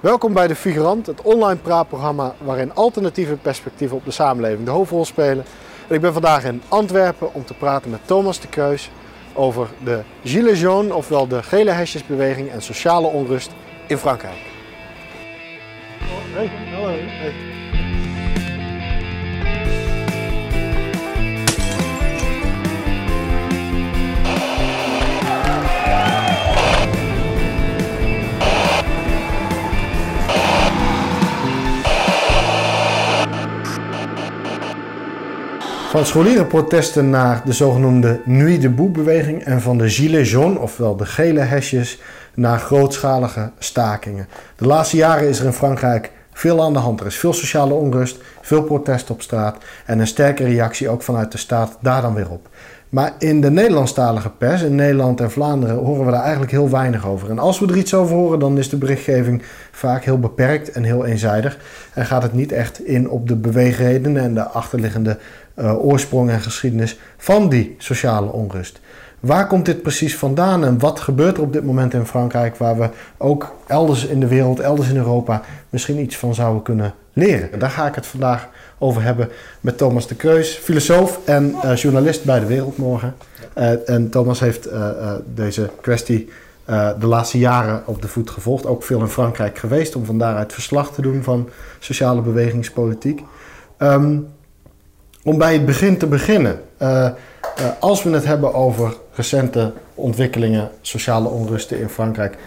Welkom bij De Figurant, het online praatprogramma waarin alternatieve perspectieven op de samenleving de hoofdrol spelen. En ik ben vandaag in Antwerpen om te praten met Thomas de Keus over de Gilets jaunes, ofwel de gele hesjesbeweging en sociale onrust in Frankrijk. Van scholierenprotesten naar de zogenoemde Nuit debout beweging en van de Gilets jaunes, ofwel de gele hesjes, naar grootschalige stakingen. De laatste jaren is er in Frankrijk veel aan de hand. Er is veel sociale onrust, veel protest op straat en een sterke reactie ook vanuit de staat daar dan weer op. Maar in de Nederlandstalige pers, in Nederland en Vlaanderen, horen we daar eigenlijk heel weinig over. En als we er iets over horen, dan is de berichtgeving vaak heel beperkt en heel eenzijdig. En gaat het niet echt in op de beweegredenen en de achterliggende uh, oorsprong en geschiedenis van die sociale onrust. Waar komt dit precies vandaan en wat gebeurt er op dit moment in Frankrijk waar we ook elders in de wereld, elders in Europa misschien iets van zouden kunnen leren? Daar ga ik het vandaag over hebben met Thomas de Kreus, filosoof en uh, journalist bij de Wereldmorgen. Uh, en Thomas heeft deze kwestie de laatste jaren op de voet gevolgd, ook veel in Frankrijk geweest om van daaruit verslag te doen van sociale bewegingspolitiek. Um, om bij het begin te beginnen. Uh, uh, als we het hebben over recente ontwikkelingen, sociale onrusten in Frankrijk.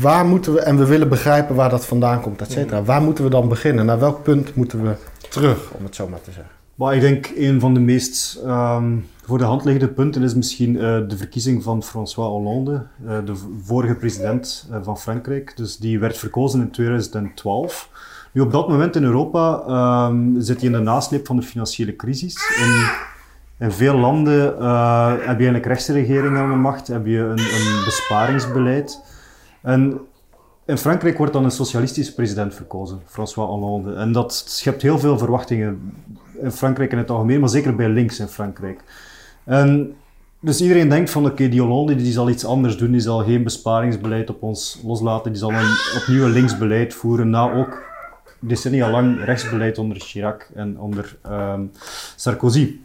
Waar moeten we, en we willen begrijpen waar dat vandaan komt, et cetera. Mm. Waar moeten we dan beginnen? Naar welk punt moeten we terug, om het zo maar te zeggen? Maar ik denk een van de meest um, voor de hand liggende punten is misschien uh, de verkiezing van François Hollande, de vorige president van Frankrijk. Dus die werd verkozen in 2012. Nu, op dat moment in Europa um, zit je in de nasleep van de financiële crisis. In, in veel landen uh, heb je eigenlijk rechtse regeringen aan de macht, heb je een, een besparingsbeleid. En in Frankrijk wordt dan een socialistische president verkozen, François Hollande. En dat schept heel veel verwachtingen in Frankrijk in het algemeen, maar zeker bij links in Frankrijk. En dus iedereen denkt van oké, die Hollande die zal iets anders doen, die zal geen besparingsbeleid op ons loslaten, die zal een opnieuw een linksbeleid voeren, na ook decennia lang rechtsbeleid onder Chirac en onder um, Sarkozy.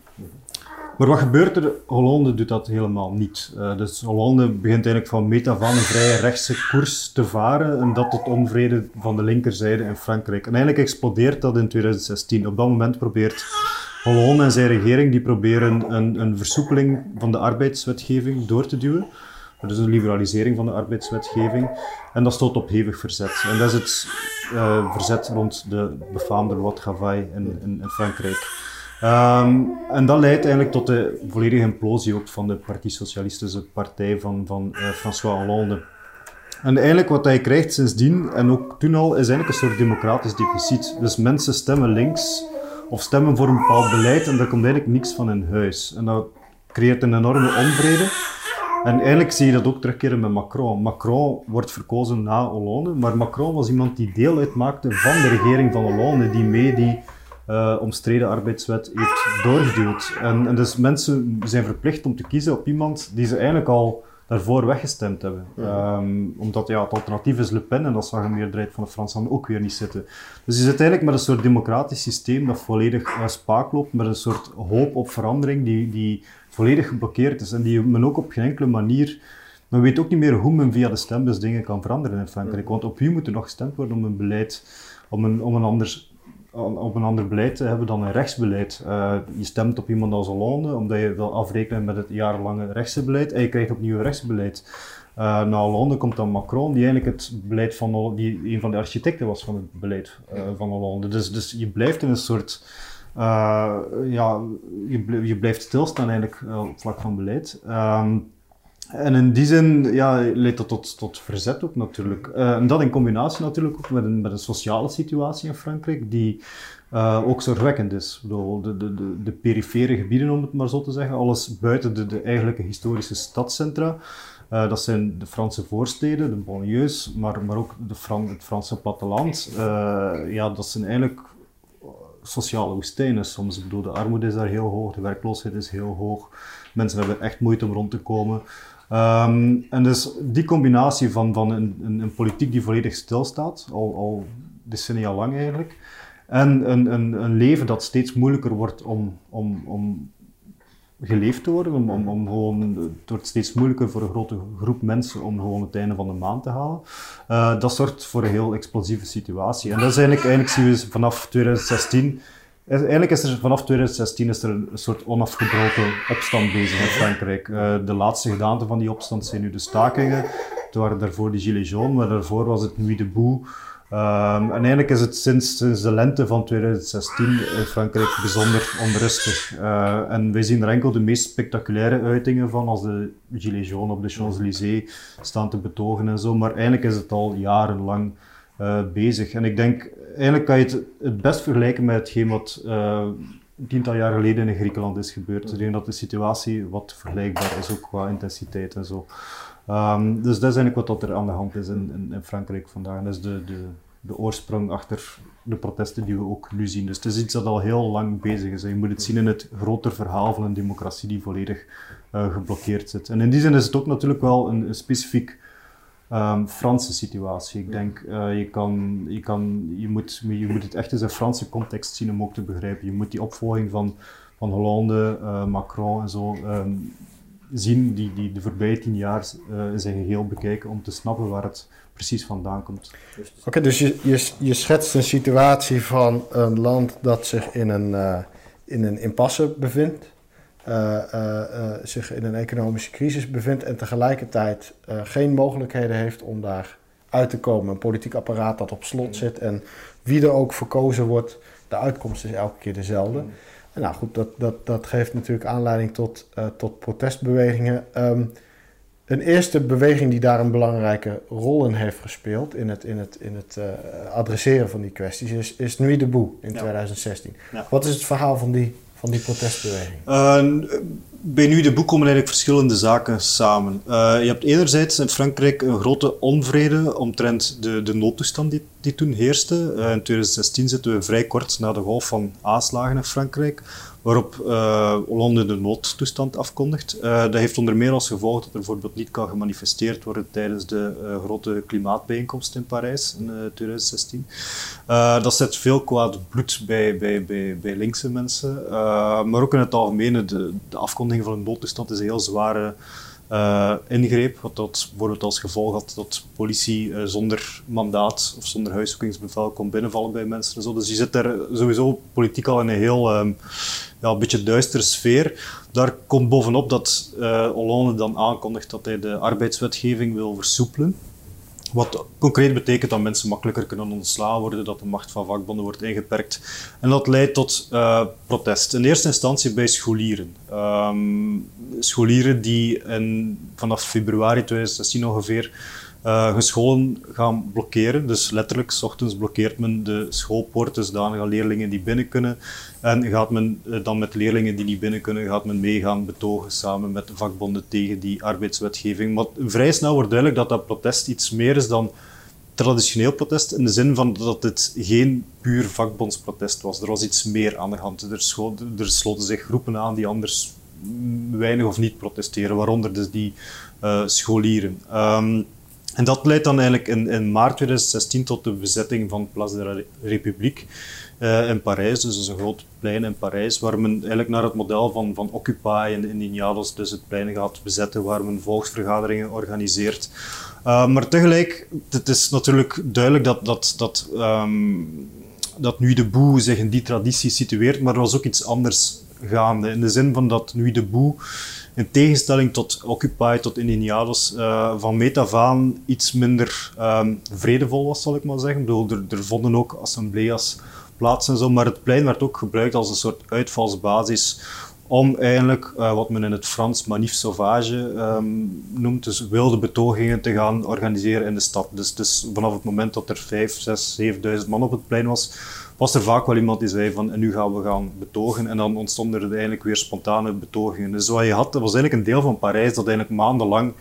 Maar wat gebeurt er? Hollande doet dat helemaal niet. Uh, dus Hollande begint eigenlijk van meet af een vrije rechtse koers te varen en dat tot onvrede van de linkerzijde in Frankrijk. En eigenlijk explodeert dat in 2016. Op dat moment probeert Hollande en zijn regering die proberen een, een versoepeling van de arbeidswetgeving door te duwen. Dat is een liberalisering van de arbeidswetgeving. En dat stoot op hevig verzet. En dat is het uh, verzet rond de befaamde Loi Travail in, in, Frankrijk. Um, en dat leidt eigenlijk tot de volledige implosie ook van de Partie Socialistische Partij van, van uh, François Hollande. En eigenlijk wat hij krijgt sindsdien, en ook toen al, is eigenlijk een soort democratisch deficit. Dus mensen stemmen links of stemmen voor een bepaald beleid en daar komt eigenlijk niks van in huis. En dat creëert een enorme onvrede. En eigenlijk zie je dat ook terugkeren met Macron. Macron wordt verkozen na Hollande, maar Macron was iemand die deel uitmaakte van de regering van Hollande, die mee die uh, omstreden arbeidswet heeft doorgeduwd. En, en, dus mensen zijn verplicht om te kiezen op iemand die ze eigenlijk al daarvoor weggestemd hebben. Um, omdat ja, het alternatief is Le Pen en dat zag een meerderheid van de Fransen ook weer niet zitten. Dus je zit eigenlijk met een soort democratisch systeem dat volledig uh, spaak loopt, met een soort hoop op verandering die, die volledig geblokkeerd is en die men ook op geen enkele manier. Men weet ook niet meer hoe men via de stembus dingen kan veranderen in Frankrijk. Want op wie moet er nog gestemd worden om een beleid, om een, om een anders op een ander beleid te hebben dan een rechtsbeleid. Uh, je stemt op iemand als Hollande, omdat je wil afrekenen met het jarenlange rechtse beleid, en je krijgt opnieuw rechtsbeleid. Uh, na Hollande komt dan Macron, die eigenlijk het beleid van die een van de architecten was van het beleid uh, van Hollande. Dus, dus je blijft in een soort ja, je, je, blijft stilstaan eigenlijk uh, op vlak van beleid. Um, en in die zin ja, leidt dat tot, tot verzet ook natuurlijk. Uh, en dat in combinatie natuurlijk ook met een, met een sociale situatie in Frankrijk die ook zorgwekkend is. De, de, de, de perifere gebieden, om het maar zo te zeggen, alles buiten de, de eigenlijke historische stadscentra. Uh, dat zijn de Franse voorsteden, de banlieues, maar, maar ook de Fran het Franse platteland. Uh, ja, dat zijn eigenlijk sociale woestijnen soms. Ik bedoel, de armoede is daar heel hoog, de werkloosheid is heel hoog. Mensen hebben echt moeite om rond te komen. Ehm, en dus die combinatie van, van een, een, een, politiek die volledig stilstaat, al, al decennia lang eigenlijk, en een, een, een leven dat steeds moeilijker wordt om, om, om geleefd te worden, om, om, gewoon, het wordt steeds moeilijker voor een grote groep mensen om gewoon het einde van de maand te halen. Uh, dat zorgt voor een heel explosieve situatie. En dat is eigenlijk, eigenlijk zien we vanaf 2016 Eigenlijk is er vanaf 2016 is er een soort onafgebroken opstand bezig in Frankrijk. Uh, de laatste gedaante van die opstand zijn nu de stakingen. Het waren daarvoor de Gilets jaunes, maar daarvoor was het Nuit debout. Um, en eigenlijk is het sinds, de lente van 2016 in Frankrijk bijzonder onrustig. Uh, en wij zien er enkel de meest spectaculaire uitingen van, als de Gilets jaunes op de Champs-Élysées staan te betogen en zo. Maar eigenlijk is het al jarenlang uh, bezig. En ik denk, eigenlijk kan je het het best vergelijken met hetgeen wat uh, tiental jaar geleden in Griekenland is gebeurd. Ik denk dat de situatie wat vergelijkbaar is, ook qua intensiteit en zo. Um, dus dat is eigenlijk wat er aan de hand is in, in, in Frankrijk vandaag. En dat is de, de, de oorsprong achter de protesten die we ook nu zien. Dus het is iets dat al heel lang bezig is. Je moet het zien in het groter verhaal van een democratie die volledig uh, geblokkeerd zit. En in die zin is het ook natuurlijk wel een, een specifiek um, Franse situatie. Ik denk, uh, je, kan, je, kan, je, moet, je moet het echt in zijn Franse context zien om ook te begrijpen. Je moet die opvolging van, van Hollande, uh, Macron en zo um, zien, die, die de voorbije tien jaar in zijn geheel bekijken om te snappen waar het precies vandaan komt. Oké, dus je, je, je schetst een situatie van een land dat zich in een, in een impasse bevindt. Uh, zich in een economische crisis bevindt en tegelijkertijd geen mogelijkheden heeft om daar uit te komen. Een politiek apparaat dat op slot zit en wie er ook verkozen wordt, de uitkomst is elke keer dezelfde. En nou goed, dat, dat, dat geeft natuurlijk aanleiding tot, tot protestbewegingen. Um, een eerste beweging die daar een belangrijke rol in heeft gespeeld in het, in het, in het adresseren van die kwesties is, is Nuit debout in 2016. Ja. Wat is het verhaal van die van die protestbeweging? Uh, bij nu de boek komen eigenlijk verschillende zaken samen. Uh, je hebt enerzijds in Frankrijk een grote onvrede omtrent de, de noodtoestand die, die toen heerste. Uh, in 2016 zitten we vrij kort na de golf van aanslagen in Frankrijk waarop uh, Hollande de noodtoestand afkondigt. Uh, dat heeft onder meer als gevolg dat er bijvoorbeeld niet kan gemanifesteerd worden tijdens de uh, grote klimaatbijeenkomst in Parijs in 2016. dat zet veel kwaad bloed bij, bij, bij, bij linkse mensen. maar ook in het algemeen, de, de afkondiging van een noodtoestand is een heel zware uh, ingreep, wat dat bijvoorbeeld als gevolg had dat politie uh, zonder mandaat of zonder huiszoekingsbevel kon binnenvallen bij mensen en zo. Dus je zit daar sowieso politiek al in een heel um, ja, een beetje duistere sfeer. Daar komt bovenop dat uh, Hollande dan aankondigt dat hij de arbeidswetgeving wil versoepelen. Wat concreet betekent dat mensen makkelijker kunnen ontslaan worden, dat de macht van vakbonden wordt ingeperkt. En dat leidt tot uh, protest. In eerste instantie bij scholieren. Um, scholieren die in, vanaf februari 2016 ongeveer uh, scholen gaan blokkeren. Dus letterlijk, s ochtends blokkeert men de schoolpoorten zodanig aan leerlingen die binnen kunnen. En gaat men uh, dan met leerlingen die niet binnen kunnen, gaat men meegaan betogen samen met de vakbonden tegen die arbeidswetgeving. Maar vrij snel wordt duidelijk dat dat protest iets meer is dan traditioneel protest, in de zin van dat het geen puur vakbondsprotest was. Er was iets meer aan de hand. Er, er sloten zich groepen aan die anders weinig of niet protesteren, waaronder dus die uh, scholieren. Um, en dat leidt dan eigenlijk in, in, maart 2016 tot de bezetting van Place de la République uh, in Parijs. Dus een groot plein in Parijs, waar men eigenlijk naar het model van, van Occupy en Indignados dus het plein gaat bezetten, waar men volksvergaderingen organiseert. Uh, maar tegelijk, het is natuurlijk duidelijk dat, dat, dat, um, dat nu de boe zich in die traditie situeert, maar er was ook iets anders gaande. In de zin van dat nu de boe in tegenstelling tot Occupy, tot Indignados, uh, van meet af iets minder um, vredevol was, zal ik maar zeggen. Ik bedoel, er, er vonden ook assembleas plaats en zo, maar het plein werd ook gebruikt als een soort uitvalsbasis om eigenlijk uh, wat men in het Frans manif sauvage um, noemt, dus wilde betogingen te gaan organiseren in de stad. Dus, dus vanaf het moment dat er 5, 6, 7.000 man op het plein was, was er vaak wel iemand die zei van en nu gaan we gaan betogen. En dan ontstonden er eigenlijk weer spontane betogingen. Dus wat je had, dat was eigenlijk een deel van Parijs dat eigenlijk maandenlang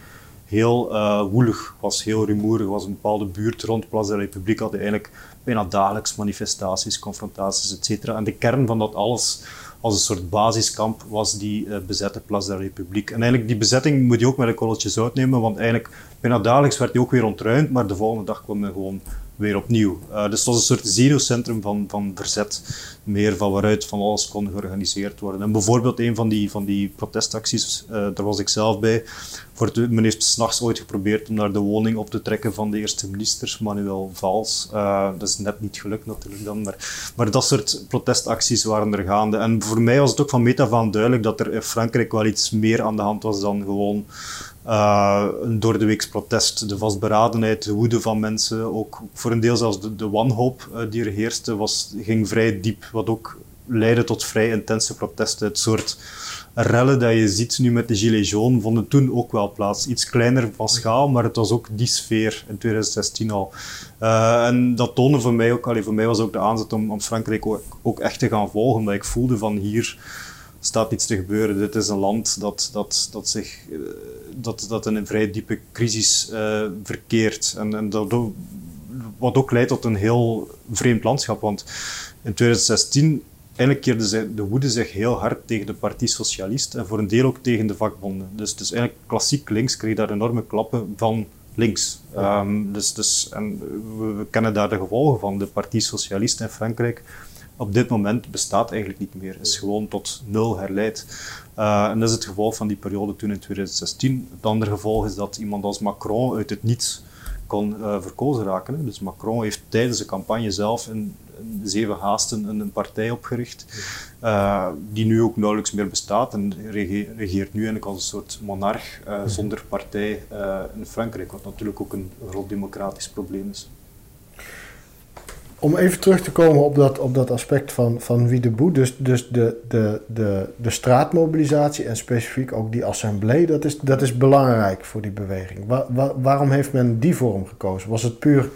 heel uh, woelig was, heel rumoerig was. Een bepaalde buurt rond Place de la République had eigenlijk bijna dagelijks manifestaties, confrontaties, etc. En de kern van dat alles als een soort basiskamp was die uh, bezette Place de la République. En eigenlijk die bezetting moet je ook met een korreltje zout nemen, want eigenlijk bijna dagelijks werd die ook weer ontruimd, maar de volgende dag kwam men gewoon weer opnieuw. Uh, dus het was een soort zero-centrum van, van verzet, meer van waaruit van alles kon georganiseerd worden. En bijvoorbeeld een van die, van die protestacties, uh, daar was ik zelf bij, voor het, men heeft s'nachts ooit geprobeerd om naar de woning op te trekken van de eerste minister, Manuel Valls. Uh, dat is net niet gelukt natuurlijk dan, maar, maar dat soort protestacties waren er gaande. En voor mij was het ook van meta van duidelijk dat er in Frankrijk wel iets meer aan de hand was dan gewoon uh, een door de weeks protest, de vastberadenheid, de woede van mensen, ook voor een deel zelfs de, de wanhoop uh, die er heerste, was, ging vrij diep, wat ook leidde tot vrij intense protesten. Het soort rellen dat je ziet nu met de Gilets jaunes vonden toen ook wel plaats. Iets kleiner van schaal, maar het was ook die sfeer in 2016 al. Uh, en dat toonde voor mij ook, allee, voor mij was ook de aanzet om, om Frankrijk ook, ook echt te gaan volgen, omdat ik voelde van hier staat iets te gebeuren. Dit is een land dat, dat, dat, zich, eh, dat, dat in een vrij diepe crisis uh, verkeert. En, en dat, wat ook leidt tot een heel vreemd landschap. Want in 2016 eigenlijk keerde de woede zich heel hard tegen de Partie Socialist en voor een deel ook tegen de vakbonden. Dus, dus eigenlijk klassiek links kreeg daar enorme klappen van links. Um, dus, dus, en we, we, kennen daar de gevolgen van. De Partie Socialist in Frankrijk op dit moment bestaat eigenlijk niet meer. Is gewoon tot nul herleid. Uh, en dat is het gevolg van die periode toen in 2016. Het andere gevolg is dat iemand als Macron uit het niets kon uh, verkozen raken. Hè. Dus Macron heeft tijdens de campagne zelf in, in zeven haasten een, een partij opgericht, uh, die nu ook nauwelijks meer bestaat en regeert nu eigenlijk als een soort monarch zonder partij in Frankrijk, wat natuurlijk ook een groot democratisch probleem is om even terug te komen op dat, op dat aspect van, van wie de boet, dus, dus de, de, de, de straatmobilisatie en specifiek ook die assemblee, dat is, dat is belangrijk voor die beweging. waarom heeft men die vorm gekozen? Was het puur,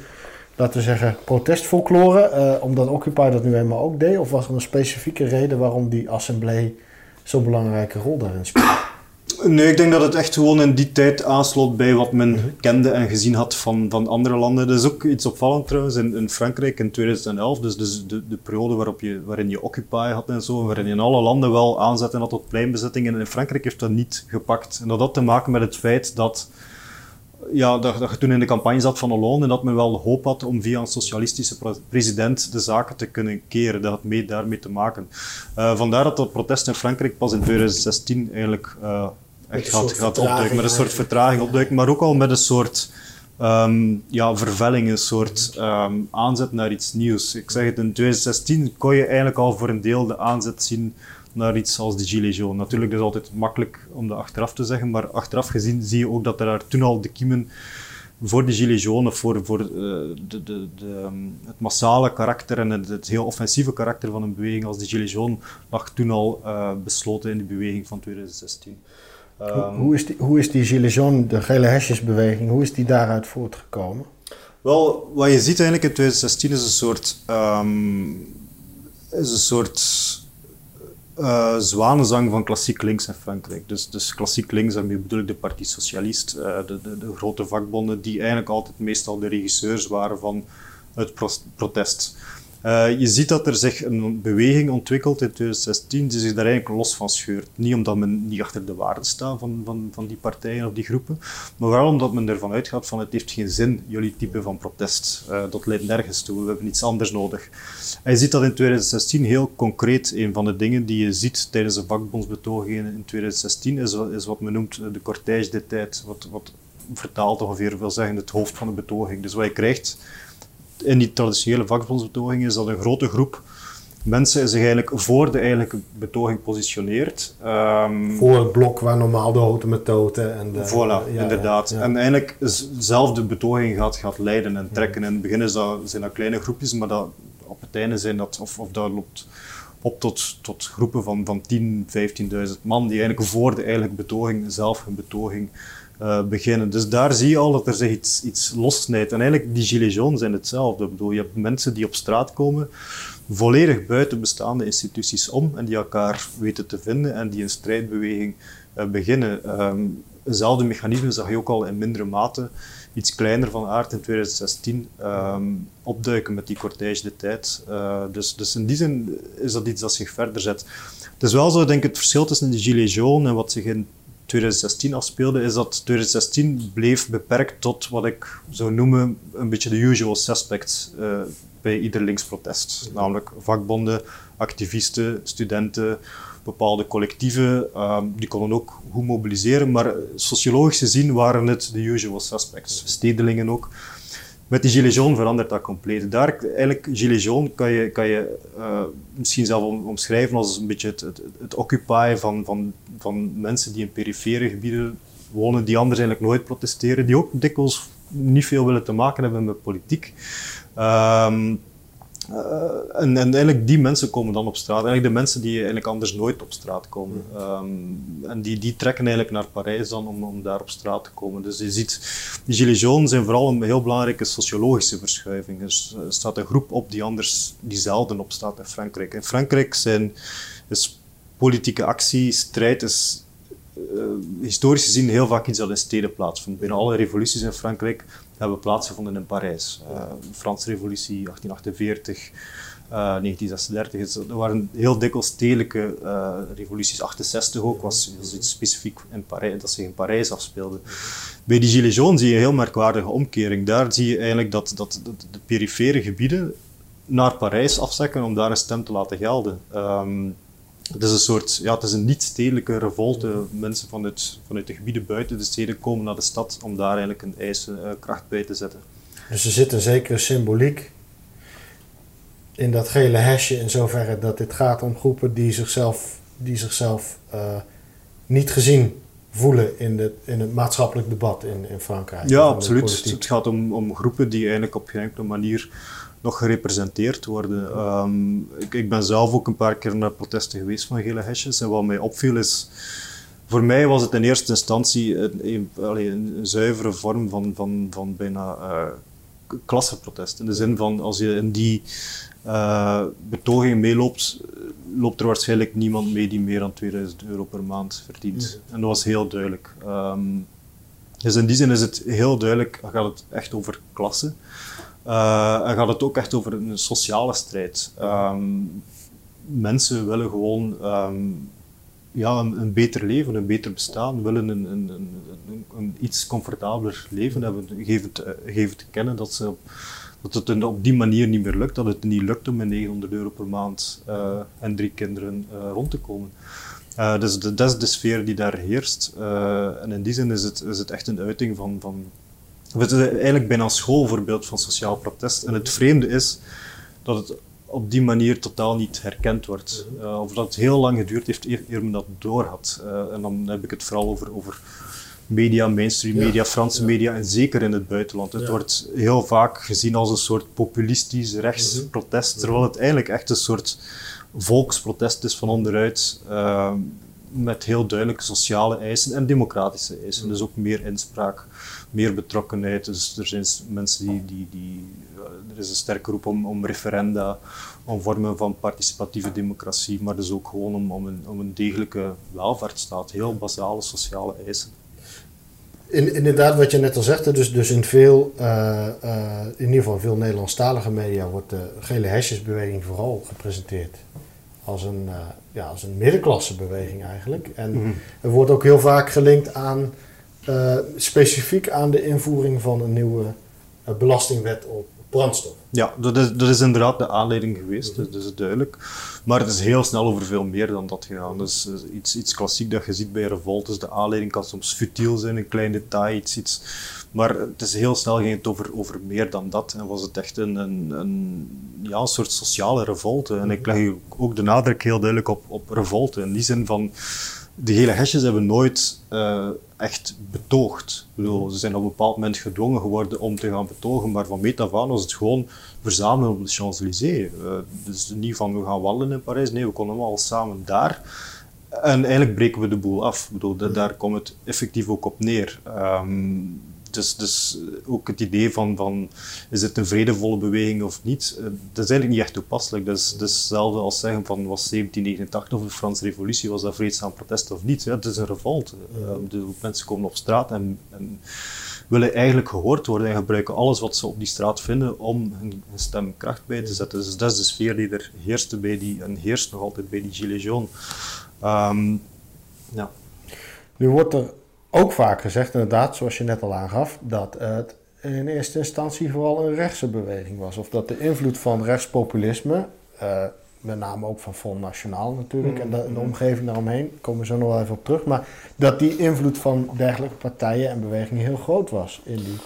laten we zeggen, protestfolklore, uh, omdat Occupy dat nu eenmaal ook deed? Of was er een specifieke reden waarom die assemblee zo'n belangrijke rol daarin speelt? Nee, ik denk dat het echt gewoon in die tijd aansloot bij wat men mhm. kende en gezien had van, van andere landen. Dat is ook iets opvallend trouwens in, in Frankrijk in 2011, dus, dus de, de periode waarop je, waarin je Occupy had en zo, waarin je in alle landen wel aanzetten had tot pleinbezittingen. En in Frankrijk heeft dat niet gepakt. En dat had te maken met het feit dat ja, dat, dat je toen in de campagne zat van Hollande en dat men wel hoop had om via een socialistische president de zaken te kunnen keren. Dat had mee daarmee te maken. Uh, vandaar dat dat protest in Frankrijk pas in 2016 eigenlijk uh, echt gaat, gaat opduiken. Met een soort vertraging opduiken, maar ook al met een soort um, ja, vervelling, een soort um, aanzet naar iets nieuws. Ik zeg het, in 2016 kon je eigenlijk al voor een deel de aanzet zien naar iets als de Gilets jaunes. Natuurlijk, dat is altijd makkelijk om dat achteraf te zeggen, maar achteraf gezien zie je ook dat er daar toen al de kiemen voor de Gilets jaunes, voor, voor uh, de, de, de, ehm, het massale karakter en het, het, heel offensieve karakter van een beweging als de Gilets jaunes lag toen al uh, besloten in de beweging van 2016. Um, hoe, is die, hoe is die Gilets jaunes, de gele hesjesbeweging, hoe is die daaruit voortgekomen? Wel, wat je ziet eigenlijk in 2016 is een soort, um, is een soort uh, zwanenzang van klassiek links in Frankrijk. Dus, dus klassiek links, daarmee bedoel ik de Partie Socialist, uh, de, de, de, grote vakbonden, die eigenlijk altijd meestal de regisseurs waren van het protest. Uh, je ziet dat er zich een beweging ontwikkelt in 2016 die zich daar eigenlijk los van scheurt. Niet omdat men niet achter de waarden staat van, van, van die partijen of die groepen, maar wel omdat men ervan uitgaat van het heeft geen zin, jullie type van protest. Uh, dat leidt nergens toe, we hebben iets anders nodig. En je ziet dat in 2016 heel concreet. Een van de dingen die je ziet tijdens de vakbondsbetogingen in 2016 is, is wat men noemt de cortège de tijd, wat, wat vertaald ongeveer wil zeggen het hoofd van de betoging. Dus wat je krijgt in die traditionele vakbondsbetoging is dat een grote groep mensen zich eigenlijk voor de eigenlijke betoging positioneert. Um, voor het blok waar normaal de houten met toten en de... Voilà, inderdaad. En eigenlijk zelf de betoging gaat, gaat leiden en trekken. In het begin is dat, zijn dat kleine groepjes, maar dat, op het einde zijn dat, of, of dat loopt op tot, tot groepen van, van 10, 15.000 man die eigenlijk voor de eigenlijke betoging zelf hun betoging uh, beginnen. Dus daar zie je al dat er zich iets, iets lossnijdt. En eigenlijk, die gilets jaunes zijn hetzelfde. Ik bedoel, je hebt mensen die op straat komen, volledig buiten bestaande instituties om, en die elkaar weten te vinden en die een strijdbeweging uh, beginnen. Um, hetzelfde mechanisme zag je ook al in mindere mate iets kleiner van aard in 2016 ehm, opduiken met die cortège de tijd. Uh, dus, dus in die zin is dat iets dat zich verder zet. Het is wel zo, denk ik, het verschil tussen de Gilets jaunes en wat zich in 2016 afspeelde, is dat 2016 bleef beperkt tot wat ik zou noemen een beetje de usual suspects uh, bij ieder linksprotest. Namelijk vakbonden, activisten, studenten, bepaalde collectieven. Uh, die konden ook goed mobiliseren, maar sociologisch gezien waren het de usual suspects. Stedelingen ook. Met die Gilets jaunes verandert dat compleet. Daar, eigenlijk, Gilets jaunes kan je, kan je uh, misschien zelf omschrijven als een beetje het, het, occupy van, van, van mensen die in perifere gebieden wonen, die anders eigenlijk nooit protesteren, die ook dikwijls niet veel willen te maken hebben met politiek. Uh, en, en, eigenlijk die mensen komen dan op straat. Eigenlijk de mensen die eigenlijk anders nooit op straat komen. Um, en die, die trekken eigenlijk naar Parijs dan om, om daar op straat te komen. Dus je ziet, die gilets jaunes zijn vooral een heel belangrijke sociologische verschuiving. Er staat een groep op die anders, die zelden opstaat in Frankrijk. In Frankrijk zijn, is politieke actie, strijd is uh, historisch gezien heel vaak iets dat in steden plaatsvindt. Binnen alle revoluties in Frankrijk hebben plaatsgevonden in Parijs. Uh, Franse Revolutie, 1848, uh, 1936. Er waren heel dikwijls stedelijke uh, revoluties. 68 ook was, iets specifiek in Parijs, dat zich in Parijs afspeelde. Bij die Gilets jaunes zie je een heel merkwaardige omkering. Daar zie je eigenlijk dat, dat, de perifere gebieden naar Parijs afzekken om daar een stem te laten gelden. Um, het is een soort, ja, het is een niet-stedelijke revolte. Mensen vanuit, vanuit de gebieden buiten de steden komen naar de stad om daar eigenlijk een ijzerkracht bij te zetten. Dus er zit een zekere symboliek in dat gele hesje in zoverre dat dit gaat om groepen die zichzelf, die zichzelf uh, niet gezien voelen in, de, in het maatschappelijk debat in, in Frankrijk. Ja, absoluut. Het gaat om, om groepen die eigenlijk op geen enkele manier nog gerepresenteerd worden. Um, ik, ik, ben zelf ook een paar keer naar protesten geweest van gele hesjes. En wat mij opviel is, voor mij was het in eerste instantie een, een, een zuivere vorm van, van, van bijna uh, klassenprotest. In de zin van, als je in die uh, betoging meeloopt, loopt er waarschijnlijk niemand mee die meer dan 2000 euro per maand verdient. En dat was heel duidelijk. Um, dus in die zin is het heel duidelijk, gaat het echt over klassen. Uh, en gaat het ook echt over een sociale strijd. Um, mensen willen gewoon um, ja, een, beter leven, een beter bestaan, willen een, een, een, iets comfortabeler leven hebben. Geven te, te kennen dat, ze, dat het op die manier niet meer lukt, dat het niet lukt om met 900 euro per maand uh, en drie kinderen uh, rond te komen. Dus dat is de sfeer die daar heerst. en in die zin is het, is het echt een uiting van, van het is eigenlijk bijna een schoolvoorbeeld van sociaal protest. En het vreemde is dat het op die manier totaal niet herkend wordt. Uh, of dat het heel lang geduurd heeft eer, men dat door had. Uh, en dan heb ik het vooral over, over media, mainstream media, Franse media en zeker in het buitenland. Het wordt heel vaak gezien als een soort populistisch rechtsprotest, mhm. terwijl het eigenlijk echt een soort volksprotest is van onderuit. Uh, met heel duidelijke sociale eisen en democratische eisen. Dus ook meer inspraak, meer betrokkenheid. Dus er zijn mensen die. die, die er is een sterke roep om, om referenda, om vormen van participatieve democratie, maar dus ook gewoon om, om, een, om een degelijke welvaartsstaat. Heel basale sociale eisen. In, inderdaad, wat je net al zegt, dus, dus in veel, uh, uh, in ieder geval veel Nederlandstalige media wordt de gele hesjesbeweging vooral gepresenteerd als een, uh, ja, als een middenklassebeweging eigenlijk. En mm -hmm. er wordt ook heel vaak gelinkt aan, uh, specifiek aan de invoering van een nieuwe uh, belastingwet op brandstof. Ja, dat is, dat is inderdaad de aanleiding geweest, -hmm. dat is duidelijk. Maar het is heel snel over veel meer dan dat gegaan. Dus iets, iets klassiek dat je ziet bij revoltes, de aanleiding kan soms futiel zijn, een klein detail, iets, iets maar het is heel snel ging het over, over meer dan dat. En was het echt een, een, een, ja, soort sociale revolte. En ik leg ook de nadruk heel duidelijk op, op revolte. In die zin van, de hele hesjes hebben nooit uh, echt betoogd. Ik bedoel, ze zijn op een bepaald moment gedwongen geworden om te gaan betogen, maar van meet af aan was het gewoon verzamelen op de Champs-Élysées. Uh, dus niet van we gaan wandelen in Parijs, nee, we konden allemaal samen daar. En eigenlijk breken we de boel af. Ik bedoel, daar komt het effectief ook op neer. Um, dus, dus ook het idee van, van is het een vredevolle beweging of niet, uh, dat is eigenlijk niet echt toepasselijk. Dat is, hetzelfde als zeggen van was 1789 of de Franse revolutie, was dat vreedzaam protest of niet. Ja, het is een revolte. Uh, de mensen komen op straat en, en, willen eigenlijk gehoord worden en gebruiken alles wat ze op die straat vinden om hun, stem kracht bij te zetten. Dus dat is de sfeer die er heerste bij die, en heerst nog altijd bij die Gilets jaunes. Um, ja. Nu wordt er ook vaak gezegd, inderdaad, zoals je net al aangaf, dat het in eerste instantie vooral een rechtse beweging was. Of dat de invloed van rechtspopulisme, uh, met name ook van Front Nationaal natuurlijk, en de, de, Mm-hmm. omgeving daaromheen, komen we zo nog wel even op terug, maar dat die invloed van dergelijke partijen en bewegingen heel groot was in die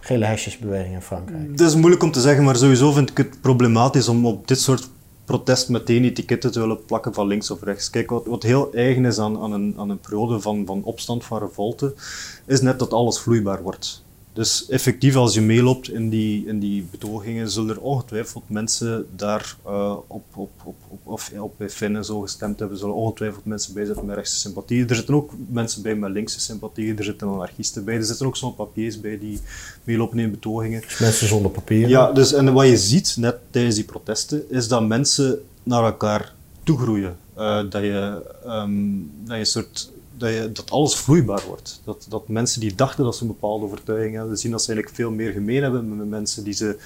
gele hesjesbeweging in Frankrijk. Dat is moeilijk om te zeggen, maar sowieso vind ik het problematisch om op dit soort protest meteen etiketten te willen plakken van links of rechts. Kijk, wat, wat heel eigen is aan, aan, een, aan een periode van, van opstand, van revolte, is net dat alles vloeibaar wordt. Dus effectief, als je meeloopt in die, in die betogingen, zullen er ongetwijfeld mensen daar uh, op, op, op, op, of op Finnen zo gestemd hebben. Zullen ongetwijfeld mensen bij zitten met rechtse sympathieën. Er zitten ook mensen bij met linkse sympathieën. Er zitten anarchisten bij. Er zitten ook zo'n papiers bij die meelopen in betogingen. Dus mensen zonder papieren. Ja, dus, en wat je ziet net tijdens die protesten, is dat mensen naar elkaar toegroeien. Uh, dat, je, um, dat je een soort dat, dat, alles vloeibaar wordt. Dat, dat mensen die dachten dat ze een bepaalde overtuiging hebben, zien dat ze eigenlijk veel meer gemeen hebben met mensen die ze